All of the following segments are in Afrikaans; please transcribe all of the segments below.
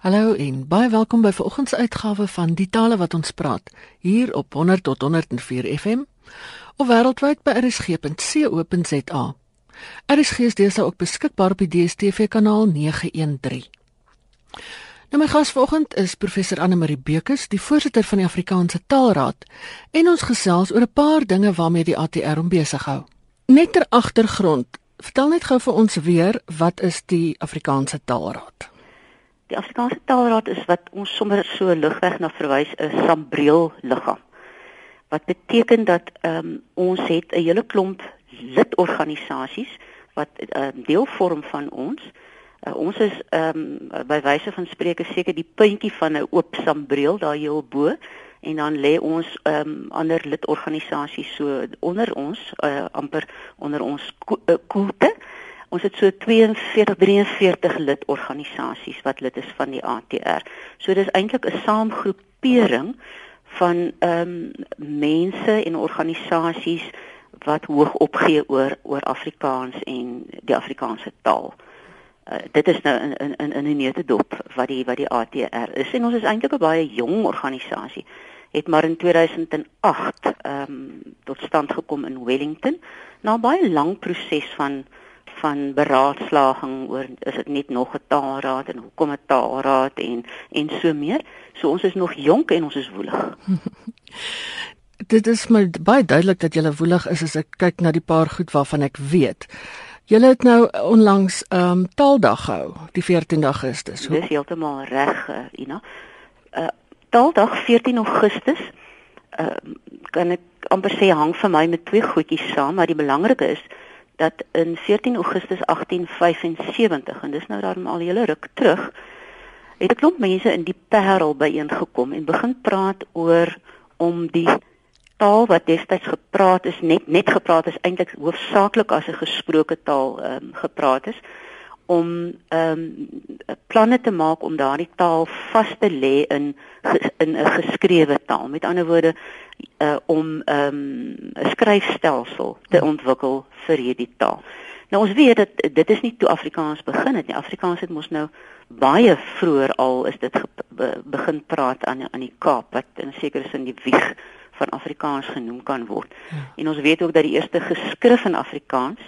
Hallo en baie welkom by vanoggend se uitgawe van Die Tale wat ons praat hier op 100 tot 104 FM of wêreldwyd by rsg.co.za. RSG is deesdae ook beskikbaar op die DStv kanaal 913. Nou my gas vanoggend is professor Anne Marie Bekes, die voorsitter van die Afrikaanse Taalraad, en ons gesels oor 'n paar dinge waarmee die ATR hom besig hou. Net ter agtergrond, vertel net gou vir ons weer wat is die Afrikaanse Taalraad? Die Afrikaanse Taalraad is wat ons sommer so ligweg na verwys 'n sambreel liggaam. Wat beteken dat ehm um, ons het 'n hele klomp lidorganisasies wat ehm, deel vorm van ons. Uh, ons is ehm um, by wyse van spreke seker die puntjie van 'n oop sambreel daar heel bo en dan lê ons ehm um, ander lidorganisasies so onder ons uh, amper onder ons koelte. Ko uh, Ons het so 42 43 lidorganisasies wat lid is van die ATR. So dis eintlik 'n saamgroepering van ehm um, mense en organisasies wat hoog opgee oor oor Afrikaans en die Afrikaanse taal. Uh, dit is nou in in in 'n neutedop wat die wat die ATR is en ons is eintlik 'n baie jong organisasie. Het maar in 2008 ehm um, tot stand gekom in Wellington na 'n baie lang proses van van beraadslaging oor is dit net nog 'n taalraad en hoekom 'n taalraad en en so meer. So ons is nog jonk en ons is woelig. dit is my baie duidelik dat jy woelig is as ek kyk na die paar goed waarvan ek weet. Julle het nou onlangs ehm um, Taaldag gehou, die 14 Augustus. Dis heeltemal reg, uh, Ina. Uh Taaldag 14 Augustus uh kan ek amper sê hang vir my met twee goedjies saam, maar die belangrike is dat in 14 Augustus 1875 en dis nou daarom al hele ruk terug het 'n klomp mense in die Parel byeengekom en begin praat oor om die taal wat destyds gepraat is net net gepraat is eintlik hoofsaaklik as 'n gesproke taal ehm um, gepraat is om ehm um, planne te maak om daardie taal vas te lê in in 'n geskrewe taal. Met ander woorde uh, om ehm, 'n um, skryfstelsel te ontwikkel vir hierdie taal. Nou ons weet dat dit is nie toe Afrikaans begin het nie. Afrikaans het mos nou baie vroeër al is dit begin praat aan aan die Kaap wat in sekere sin die wieg van Afrikaans genoem kan word. Ja. En ons weet ook dat die eerste geskrif in Afrikaans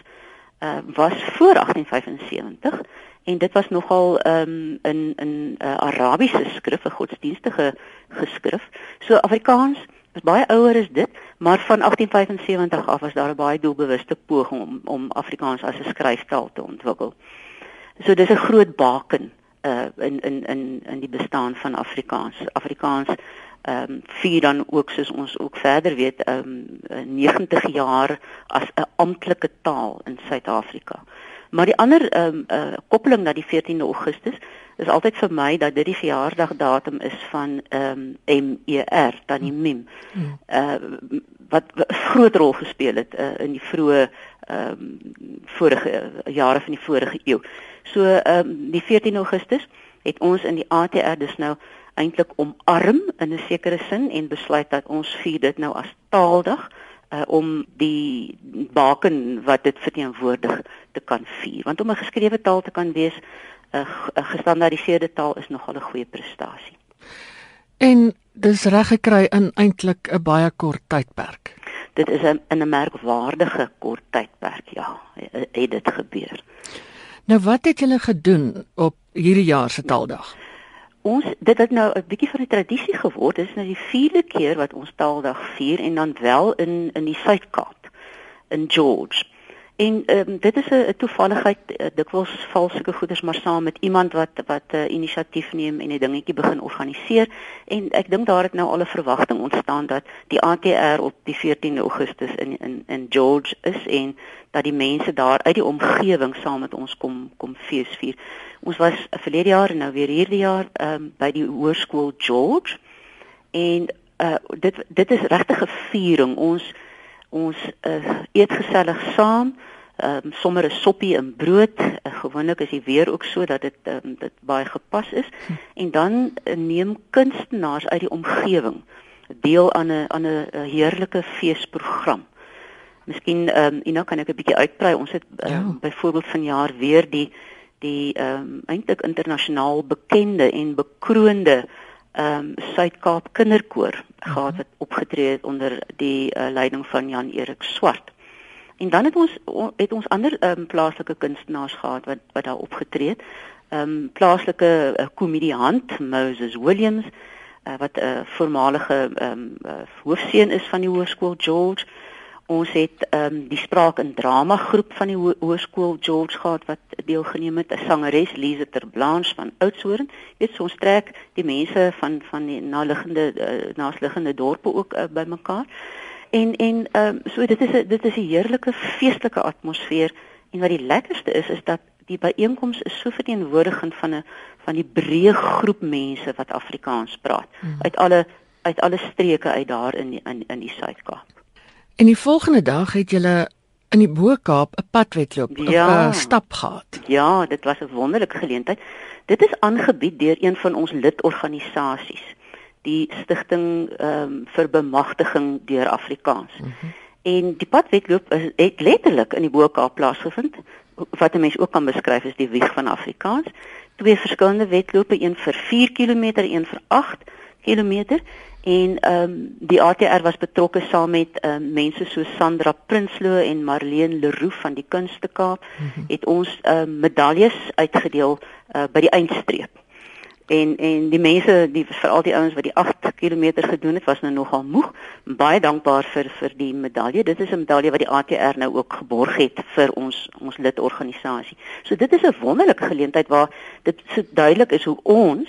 uh, was voor 1875 en dit was nogal um, in in uh, Arabiese skrif, 'n godsdienstige geskrif. So Afrikaans is baie ouer as dit, maar van 1875 af was daar 'n baie doelbewuste poging om om Afrikaans as 'n skryftaal te ontwikkel. So dis 'n groot baken uh in in in in die bestaan van Afrikaans. Afrikaans ehm um, vier dan ook soos ons ook verder weet ehm um, 90 jaar as 'n amptelike taal in Suid-Afrika. Maar die ander ehm um, uh, koppeling na die 14de Augustus is altyd vir my dat dit die verjaardagdatum is van ehm um, MER, dan die mim. Hmm. Uh wat, wat groot rol gespeel het uh, in die vroeë ehm um, vorige uh, jare van die vorige eeu. So ehm um, die 14 Augustus het ons in die ATR dus nou eintlik omarm in 'n sekere sin en besluit dat ons vier dit nou as taaldag uh, om die baken wat dit verteenwoordig te kan vier. Want om 'n geskrewe taal te kan wees, 'n gestandaardiseerde taal is nogal 'n goeie prestasie. En dis reg gekry in eintlik 'n baie kort tydperk. Dit is 'n in 'n merkwaardige kort tydperk, ja, het dit gebeur. Nou wat het julle gedoen op hierdie jaar se Taaldag? Ons dit het nou 'n bietjie van 'n tradisie geword. Dit is nou die vierde keer wat ons Taaldag vier en dan wel in in die Suid-Kaap in George. En ehm um, dit is 'n toevalligheid uh, dikwels val sulke goeders maar saam met iemand wat wat 'n uh, inisiatief neem en 'n dingetjie begin organiseer en ek dink daar het nou al 'n verwagting ontstaan dat die ATR op die 14de Augustus in in in George is en dat die mense daar uit die omgewing saam met ons kom kom feesvier. Ons was verlede jaar en nou weer hierdie jaar ehm um, by die hoërskool George en uh, dit dit is regtig 'n viering. Ons ons uh, eet gesellig saam ehm um, sommer 'n soppie en brood. Uh, Gewoonlik is die weer ook so dat dit um, dit baie gepas is. Hm. En dan uh, neem kunstenaars uit die omgewing deel aan 'n aan 'n heerlike feesprogram. Miskien ehm um, Ina kan ek 'n bietjie uitbrei. Ons het um, ja. byvoorbeeld vanjaar weer die die ehm um, eintlik internasionaal bekende en bekroonde ehm um, Suid-Kaap Kinderkoor. Gehad wat opgetree het onder die uh, leiding van Jan Erik Swart. En dan het ons het ons ander ehm um, plaaslike kunstenaars gehad wat wat daar opgetree het. Ehm um, plaaslike uh, komediant Moses Williams uh, wat 'n uh, voormalige ehm um, uh, hoofseun is van die hoërskool George Ons het ehm um, die spraak en drama groep van die ho hoërskool George gehad wat deelgeneem het, 'n sangeres Lise ter Blanche van Oudtshoorn. Weet so ons trek die mense van van die naliggende uh, naasliggende dorpe ook uh, bymekaar. En en ehm um, so dit is 'n dit is 'n heerlike feestelike atmosfeer en wat die lekkerste is is dat die byeenkoms is so verteenwoordigend van 'n van die breë groep mense wat Afrikaans praat hmm. uit alle uit alle streke uit daar in die, in in die Suid-Kaap. En die volgende dag het julle in die Bo-Kaap 'n padwedloop ja. 'n stap gehad. Ja, dit was 'n wonderlike geleentheid. Dit is aangebied deur een van ons lidorganisasies, die Stichting ehm um, vir Bemagtiging deur Afrikaans. Mm -hmm. En die padwedloop het letterlik in die Bo-Kaap plaasgevind. Wat 'n mens ook kan beskryf as die wieg van Afrikaans. Twee verskillende wedlope, een vir 4 km, een vir 8 km en ehm um, die ATR was betrokke saam met ehm um, mense so Sandra Prinsloo en Marlene Leroux van die Kunste Kaap mm -hmm. het ons ehm um, medaljes uitgedeel uh, by die eindstreep. En en die mense, die veral die ouens wat die 8 km gedoen het, was nou nogal moeg. Baie dankbaar vir vir die medalje. Dit is 'n medalje wat die ATR nou ook geborg het vir ons ons lidorganisasie. So dit is 'n wonderlike geleentheid waar dit so duidelik is hoe ons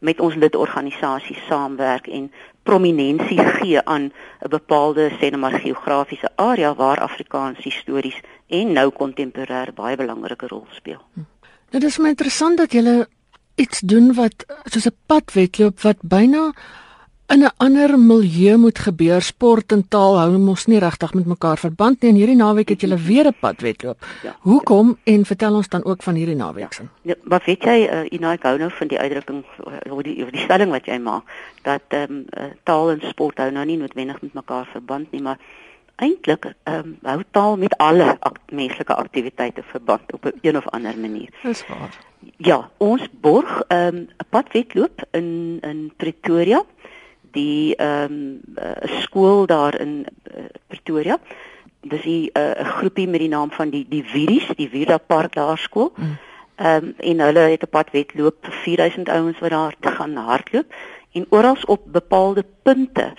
met ons lidorganisasie saamwerk en prominensie gee aan 'n bepaalde sê net maar geografiese area waar Afrikaans histories en nou kontemporêr baie belangrike rol speel. Hm. Dit is my interessant dat jy iets doen wat soos 'n padwedloop wat byna in 'n ander milieu moet gebeur. Sport en taal hou mos nie regtig met mekaar verband nie. En hierdie naweek het jy weer 'n pad wedloop. Ja, Hoekom ja. en vertel ons dan ook van hierdie naweek se. Ja, maar weet jy, uh, Ina ek hou nou van die uitdrukking of uh, die of die stelling wat jy maak dat ehm um, uh, taal en sport hou nou nie noodwendig met mekaar verband nie, maar eintlik ehm um, hou taal met alle ak menslike aktiwiteite verband op 'n een of ander manier. Dis waar. Ja, ons borg ehm um, 'n padwedloop in in Pretoria die ehm um, uh, skool daar in uh, Pretoria. Dis 'n uh, groepie met die naam van die die Viris, die Vida Park Laerskool. Mm. Ehm um, en hulle het 'n pad wedloop vir 4000 ouens wat daar te gaan hardloop en oral op bepaalde punte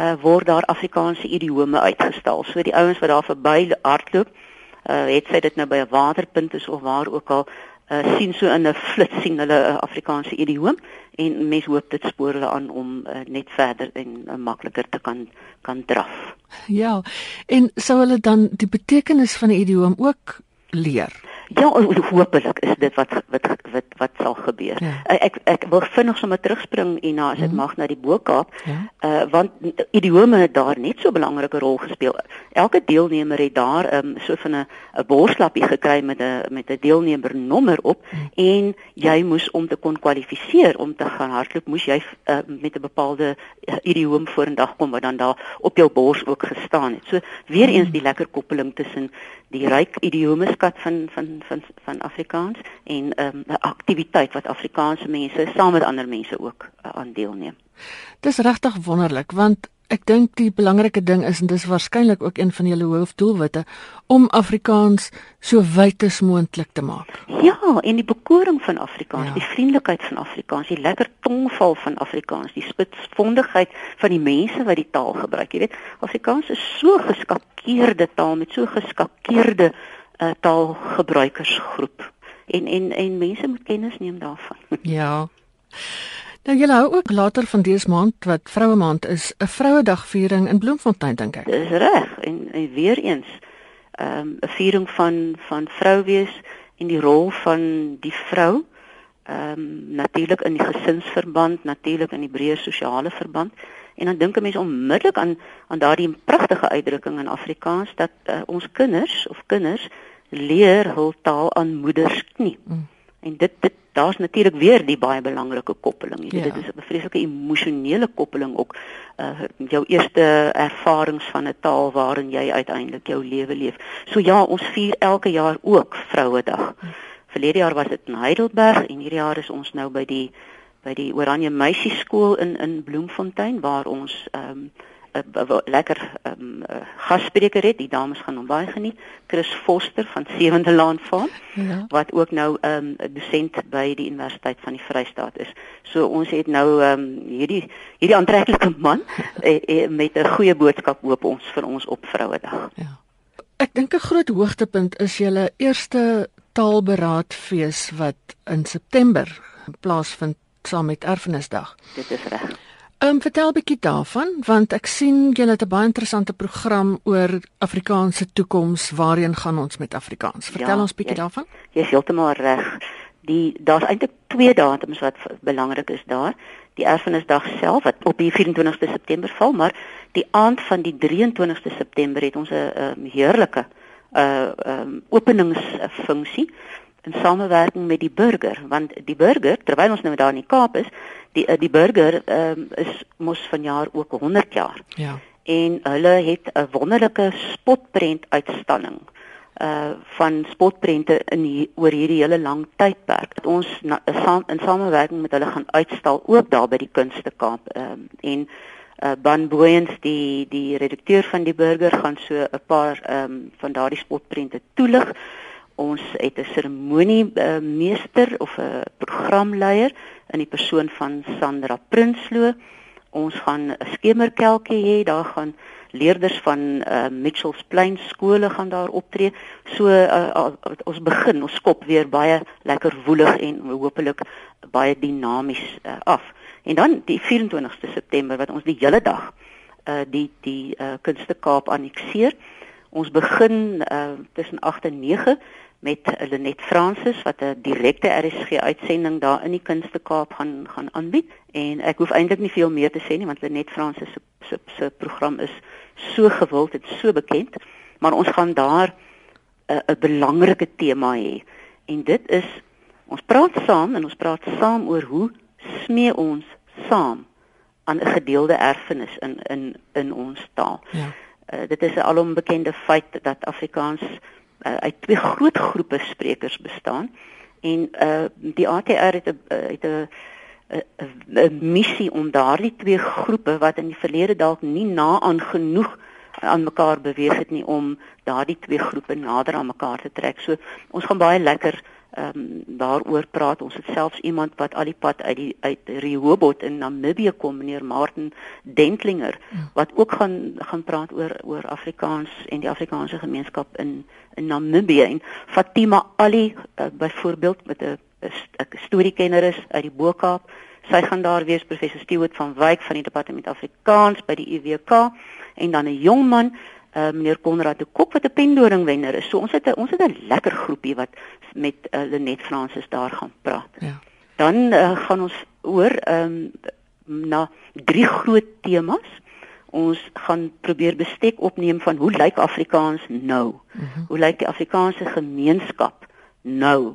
uh, word daar Afrikaanse idiome uitgestal. So die ouens wat daar verby hardloop, uh, het sy dit nou by 'n waterpunt is of waar ook al uh, sien so in 'n flits sien hulle 'n uh, Afrikaanse idioom en mens hoop dit spoor hulle aan om uh, net verder en uh, makliker te kan kan draf. Ja. En sou hulle dan die betekenis van 'n idioom ook leer? Ja, hopelik is dit wat wat wat wat sal gebeur. Ja. Ek ek wil vinnig sommer terugspring en na as dit mm. mag na die Bokaap. Ja. Uh want idiome het daar net so 'n belangrike rol gespeel. Elke deelnemer het daar um, so van 'n 'n borslappie gekry met 'n met 'n deelnemernommer op mm. en jy moes om te kon kwalifiseer om te gaan hardloop, moes jy uh, met 'n bepaalde idioom vorendag kom wat dan daar op jou bors ook gestaan het. So weer eens mm. die lekker koppeling tussen die ryk idiomeskat van van van van Afrikaans en ehm um, 'n aktiwiteit wat Afrikaanse mense saam met ander mense ook uh, aan deelneem. Dis regtig wonderlik want ek dink die belangrike ding is en dis waarskynlik ook een van julle hoofdoelwitte om Afrikaans so wyd as moontlik te maak. Ja, en die bekoring van Afrikaans, ja. die vriendelikheid van Afrikaans, die lekker tongval van Afrikaans, die spitsvondigheid van die mense wat die taal gebruik. Jy weet, Afrikaans is so geskakeerde taal met so geskakeerde uh, taalgebruikersgroep en en en mense moet kennis neem daarvan. Ja. Nou jy hou ook later van dese maand wat vroue maand is 'n vrouedagviering in Bloemfontein dink ek. Dis reg en, en weer eens ehm, 'n um, viering van van vrou wees en die rol van die vrou ehm um, natuurlik in die gesinsverband, natuurlik in die breë sosiale verband. En dan dink 'n mens onmiddellik aan aan daardie pragtige uitdrukking in Afrikaans dat uh, ons kinders of kinders leer hul taal aan moeders knie. Mm. En dit dit daar's natuurlik weer die baie belangrike koppeling. Ja. Dit is 'n vreeslike emosionele koppeling ook uh jou eerste ervarings van 'n taal waarin jy uiteindelik jou lewe leef. So ja, ons vier elke jaar ook Vrouedag. Mm. verlede jaar was dit in Heidelberg en hierdie jaar is ons nou by die by die Oranje Meisieskool in in Bloemfontein waar ons ehm um, lekker um, gasspreker het. Die dames gaan hom baie geniet. Chris Foster van Sewende Laan Farm ja. wat ook nou 'n um, dosent by die Universiteit van die Vrystaat is. So ons het nou um, hierdie hierdie aantreklike man eh, eh, met 'n goeie boodskap hoop ons vir ons op Vrouedag. Ja. Ek dink 'n groot hoogtepunt is julle eerste taalberaadfees wat in September plaasvind saam met Erfenisdag. Dit is reg. Ehm um, vertel 'n bietjie daarvan want ek sien julle het 'n baie interessante program oor Afrikaanse toekoms. Waarheen gaan ons met Afrikaans? Vertel ja, ons bietjie jy, daarvan. Jy is heeltemal reg. Die daar's eintlik twee datums wat belangrik is daar. Die Erfenisdag self wat op die 24ste September val, maar die aand van die 23ste September het ons 'n um, heerlike uh um openingsfunksie in samewerking met die burger want die burger terwyl ons nou daar in die Kaap is die uh, die burger um, is mos vanjaar ook 100 jaar. Ja. En hulle het 'n wonderlike spotprent uitstalling uh van spotprente in hier, oor hierdie hele lang tydperk. Dat ons na, saam in samewerking met hulle gaan uitstal ook daar by die Kunste Kaap um, en uh Ban Booyens die die redakteur van die burger gaan so 'n paar um van daardie spotprente toelig ons het 'n seremonie uh, meester of 'n programleier in die persoon van Sandra Prinsloo. Ons gaan 'n skemerkelkie hê, daar gaan leerders van uh, Mitchells Plain skole gaan daar optree. So uh, uh, ons begin, ons skop weer baie lekker woelig en hopelik baie dinamies uh, af. En dan die 24ste September wat ons die hele dag uh, die die uh, Kunste Kaap annexeer. Ons begin uh, tussen 8 en 9 met Lenet Fransis wat 'n direkte RSG uitsending daar in die Kunste Kaap gaan gaan aanbied en ek hoef eintlik nie veel meer te sê nie want Lenet Fransis se se, se program is so gewild en so bekend maar ons gaan daar 'n 'n belangrike tema hê en dit is ons praat saam en ons praat saam oor hoe smee ons saam aan 'n gedeelde erfenis in in in ons taal. Ja. Uh, dit is 'n alombekende feit dat Afrikaans uh, uit twee groot groepe sprekers bestaan en uh die ATR het 'n uh, het 'n 'n missie om daardie twee groepe wat in die verlede dalk nie na aan genoeg aan mekaar beweeg het nie om daardie twee groepe nader aan mekaar te trek. So ons gaan baie lekker uh ehm um, daaroor praat. Ons het selfs iemand wat al die pad uit die uit Rehoboth in Namibië kom, meneer Martin Dentlinger, ja. wat ook gaan gaan praat oor oor Afrikaans en die Afrikaanse gemeenskap in in Namibië en Fatima Ali uh, byvoorbeeld met 'n 'n storiekenner is uit die Bokaap. Sy gaan daar wees professor Stewart van Wyk van die departement Afrikaans by die UWK en dan 'n jong man uh, meneer Konrad de Kok wat 'n pendoring wenner is. So ons het 'n ons het 'n lekker groepie wat met uh, Lenet Fransis daar gaan praat. Ja. Dan uh, gaan ons oor ehm um, na drie groot temas. Ons gaan probeer bestek opneem van hoe lyk Afrikaans nou? Mhm. -huh. Hoe lyk die Afrikaanse gemeenskap nou?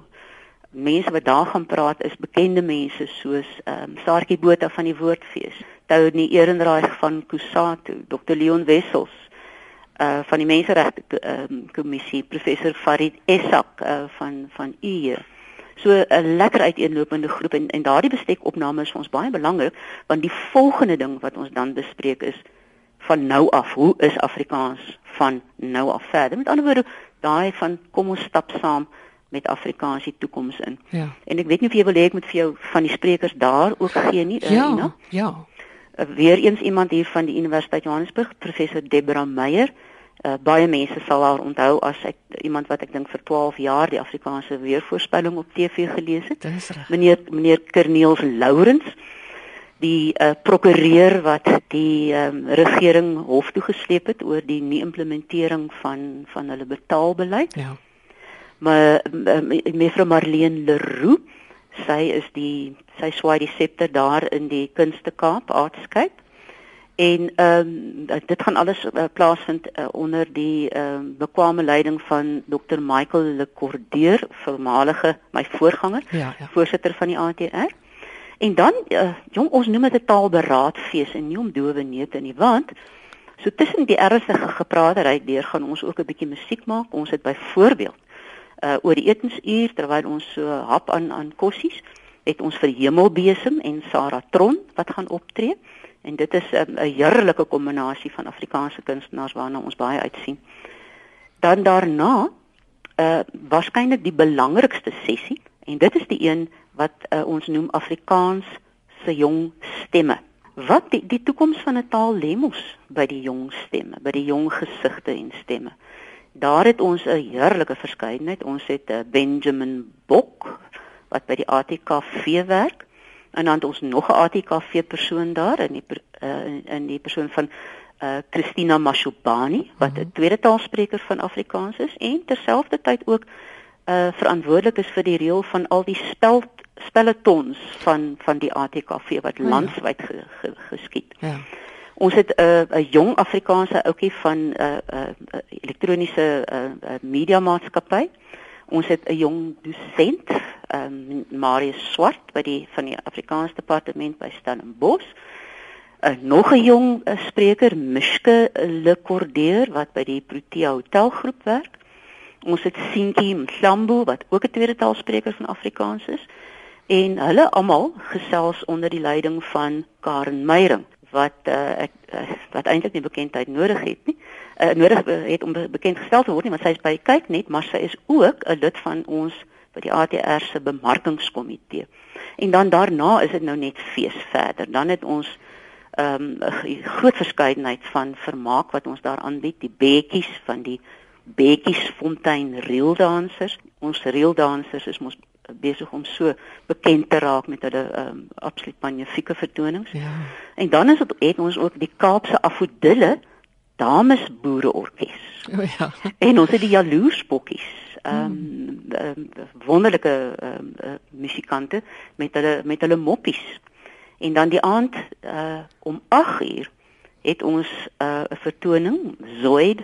Mense wat daar gaan praat is bekende mense soos ehm um, Saartjie Botha van die Woordfees, Tony Ehrenreich van Kusatu, Dr Leon Wessels, uh van die menseregte um, kommissie professor Farid Essak uh van van UE. So 'n lekker uiteenlopende groep en en daardie bestekopname is vir ons baie belangrik want die volgende ding wat ons dan bespreek is van nou af, hoe is Afrikaans van nou af verder? Met ander woorde, daai van kom ons stap saam met Afrikaans die toekoms in. Ja. En ek weet nie of jy wil hê ek moet vir jou van die sprekers daar ook gee nie, uh, ja, Ina? Ja. Uh, weer eens iemand hier van die Universiteit Johannesburg, professor Debra Meyer. Uh, baie mense sal haar onthou as ek iemand wat ek dink vir 12 jaar die Afrikaanse weervoorspelling op TV gelees het. Meneer meneer Kerniels Lourens, die uh, prokureur wat die um, regering hof toe gesleep het oor die nie implementering van van hulle betaalbeleid. Ja. Maar mevrou Marlene Leroux, sy is die sy swaai die septer daar in die Kunste Kaap Artscape en ehm um, dit gaan alles uh, plaasvind uh, onder die ehm um, bekwame leiding van Dr Michael Lecordeur, voormalige my voorganger, ja, ja. voorsitter van die ATR. En dan uh, jong ons noem dit 'n taalberaadfees en nie om dowe neute nie, want so tussen die ernstige gepraatery deur gaan ons ook 'n bietjie musiek maak. Ons het byvoorbeeld uh oor die etensuur terwyl ons so hap aan aan kossies het ons vir Hemelbesem en Sarah Tron wat gaan optree en dit is 'n um, heerlike kombinasie van Afrikaanse kunstenaars waarna ons baie uitsien. Dan daarna uh waarskynlik die belangrikste sessie en dit is die een wat uh, ons noem Afrikaans se jong stemme. Wat die die toekoms van 'n taal lê mos by die jong stemme, by die jong gesigte en stemme. Daar het ons 'n heerlike verskeidenheid. Ons het 'n uh, Benjamin Bok wat by die ATKV werk en dan het ons nog 'n ATKV persoon daar in die uh, in, die persoon van uh Christina Mashobani wat 'n mm -hmm. tweede taalspreker van Afrikaans is en terselfdertyd ook uh verantwoordelik is vir die reël van al die spel spelletons van van die ATKV wat oh, ja. landwyd ge, ge, geskied. Ja. Ons het 'n uh, 'n jong Afrikaanse ouetjie van 'n uh, 'n uh, elektroniese uh, uh, media maatskappy. Ons het 'n jong dosent, ehm um, Marius Swart by die van die Afrikaans departement by Stellenbosch. 'n uh, Nog 'n jong uh, spreker, Mishke Le Cordier wat by die Protea Hotelgroep werk. Ons het Sintjie Mhlambo wat ook 'n tweede taalspreker van Afrikaans is en hulle almal gesels onder die leiding van Karen Meyering wat uh, ek uh, wat eintlik nie bekendheid nodig het nie. Uh, nodig het om bekend gestel te word nie want sy is by kyk net, maar sy is ook 'n lid van ons by die ATR se bemarkingskomitee. En dan daarna is dit nou net fees verder. Dan het ons ehm um, groot verskeidenheid van vermaak wat ons daar aanbied, die beetjies van die Beetjiesfontein reeldansers. Ons reeldansers is mos besig om so bekend te raak met hulle ehm um, absoluut magnifieke vertonings. Ja. En dan is dit het ons ook die Kaapse Afodille Damesboereorkes. O oh, ja. En ons het die Jaloersbokkies. Ehm um, um, wonderlike ehm um, uh, musikante met hulle met hulle moppies. En dan die aand uh om 8uur het ons 'n uh, vertoning Zoid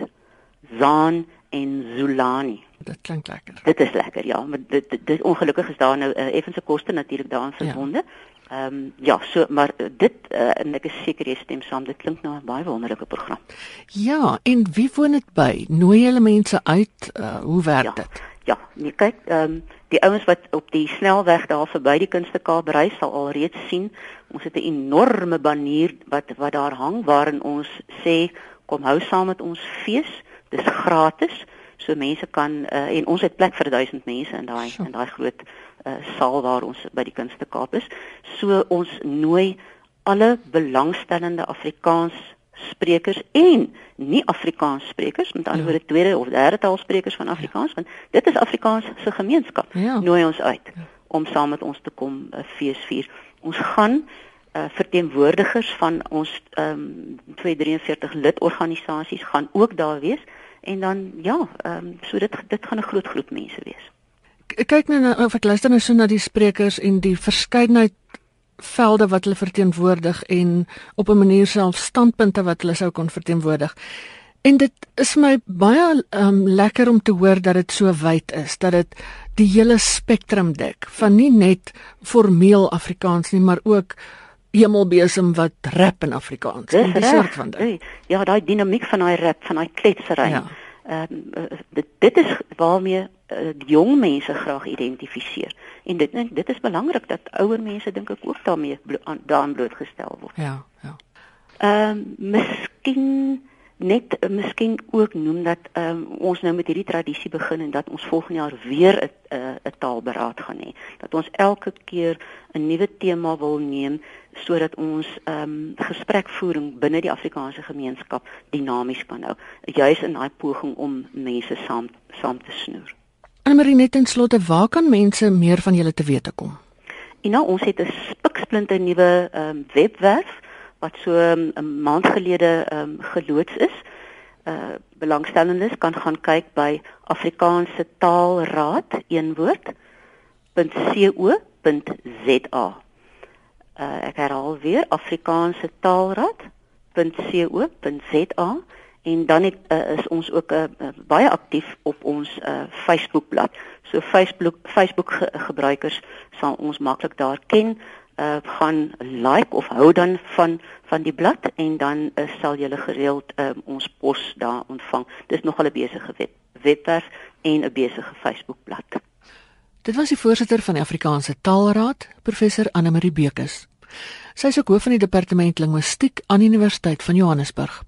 Zaan en Zulani. Dit klink lekker. Dit is lekker, ja, maar dit dit, dit ongelukkig is daar nou uh, effense koste natuurlik daaraan verbonde. Ehm ja. Um, ja, so maar uh, dit uh, en ek is seker jy stem saam, dit klink nou 'n baie wonderlike program. Ja, en wie woon dit by? Nooi julle mense uit? Uh, hoe werk ja, dit? Ja, nee, kyk, ehm um, die ouens wat op die snelweg daar verby die Kunstekaap ry sal alreeds sien, ons het 'n enorme banier wat wat daar hang waarin ons sê kom hou saam met ons fees. Dis gratis. So mense kan uh, en ons het plek vir 1000 mense in daai in daai groot uh, saal waar ons by die Kunste Kaap is. So ons nooi alle belangstellende Afrikaans sprekers en nie Afrikaans sprekers, met ander ja. woorde tweede of derde taalsprekers van Afrikaans, ja. want dit is Afrikaans se gemeenskap. Ja. Nooi ons uit ja. om saam met ons te kom uh, fees vier. Ons gaan uh, verteenwoordigers van ons ehm um, 243 lidorganisasies gaan ook daar wees en dan ja, ehm um, so dit dit gaan 'n groot groep mense wees. Ek kyk nou na of ek luister nou so na die sprekers en die verskeidenheid velde wat hulle verteenwoordig en op 'n manier self standpunte wat hulle sou kon verteenwoordig. En dit is my baie um, lekker om te hoor dat dit so wyd is, dat dit die hele spektrum dek van nie net formeel Afrikaans nie, maar ook hemelbesem wat rap in Afrikaans. Dis 'n soort van ding. Ja, daai dinamiek van daai rap, van daai kletsery. Ja. Ehm uh, dit, dit is waarmee uh, jong mense graag identifiseer. En dit dit is belangrik dat ouer mense dink ek ook daarmee daaraan blootgestel word. Ja, ja. Ehm uh, miskien net uh, miskien ook noem dat um, ons nou met hierdie tradisie begin en dat ons volgende jaar weer 'n 'n taalberaad gaan hê. Dat ons elke keer 'n nuwe tema wil neem sodat ons ehm um, gesprekvoering binne die Afrikaanse gemeenskap dinamies kan hou, juis in daai poging om mense saam saam te snoer. Annelie net in slotte, waar kan mense meer van julle te wete kom? En nou ons het 'n spiksplinte nuwe ehm um, webwerf wat so um, 'n maand gelede ehm um, geloods is. Uh belangstellendes kan gaan kyk by Afrikaanse Taalraad een woord.co.za. Uh ek herhaal weer Afrikaanse Taalraad.co.za en dan het, uh, is ons ook uh, baie aktief op ons uh, Facebookblad. So Facebook Facebook ge gebruikers sal ons maklik daar ken uh, gaan like of hou dan van van die blad en dan uh, sal julle gereeld uh, ons pos daar ontvang. Dis nog 'n besige web webwerf en 'n besige Facebookblad. Dit was die voorsitter van die Afrikaanse Taalraad, professor Anne Marie Bekes. Sy is ook hoof van die departement linguistiek aan die Universiteit van Johannesburg.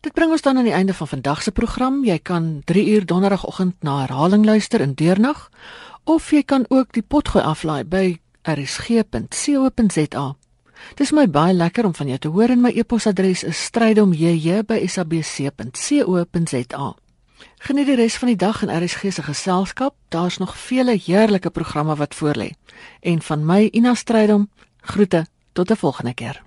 Dit bring ons dan aan die einde van vandag se program. Jy kan 3 uur donderdagoggend na herhaling luister in deernag of jy kan ook die potgooi aflaai by rsg.co.za. Dis my baie lekker om van jou te hoor en my e-posadres is strydom@sabc.co.za. Geniet die res van die dag in RSG se geselskap. Daar's nog vele heerlike programme wat voorlê. En van my Ina Strydom, groete tot 'n volgende keer.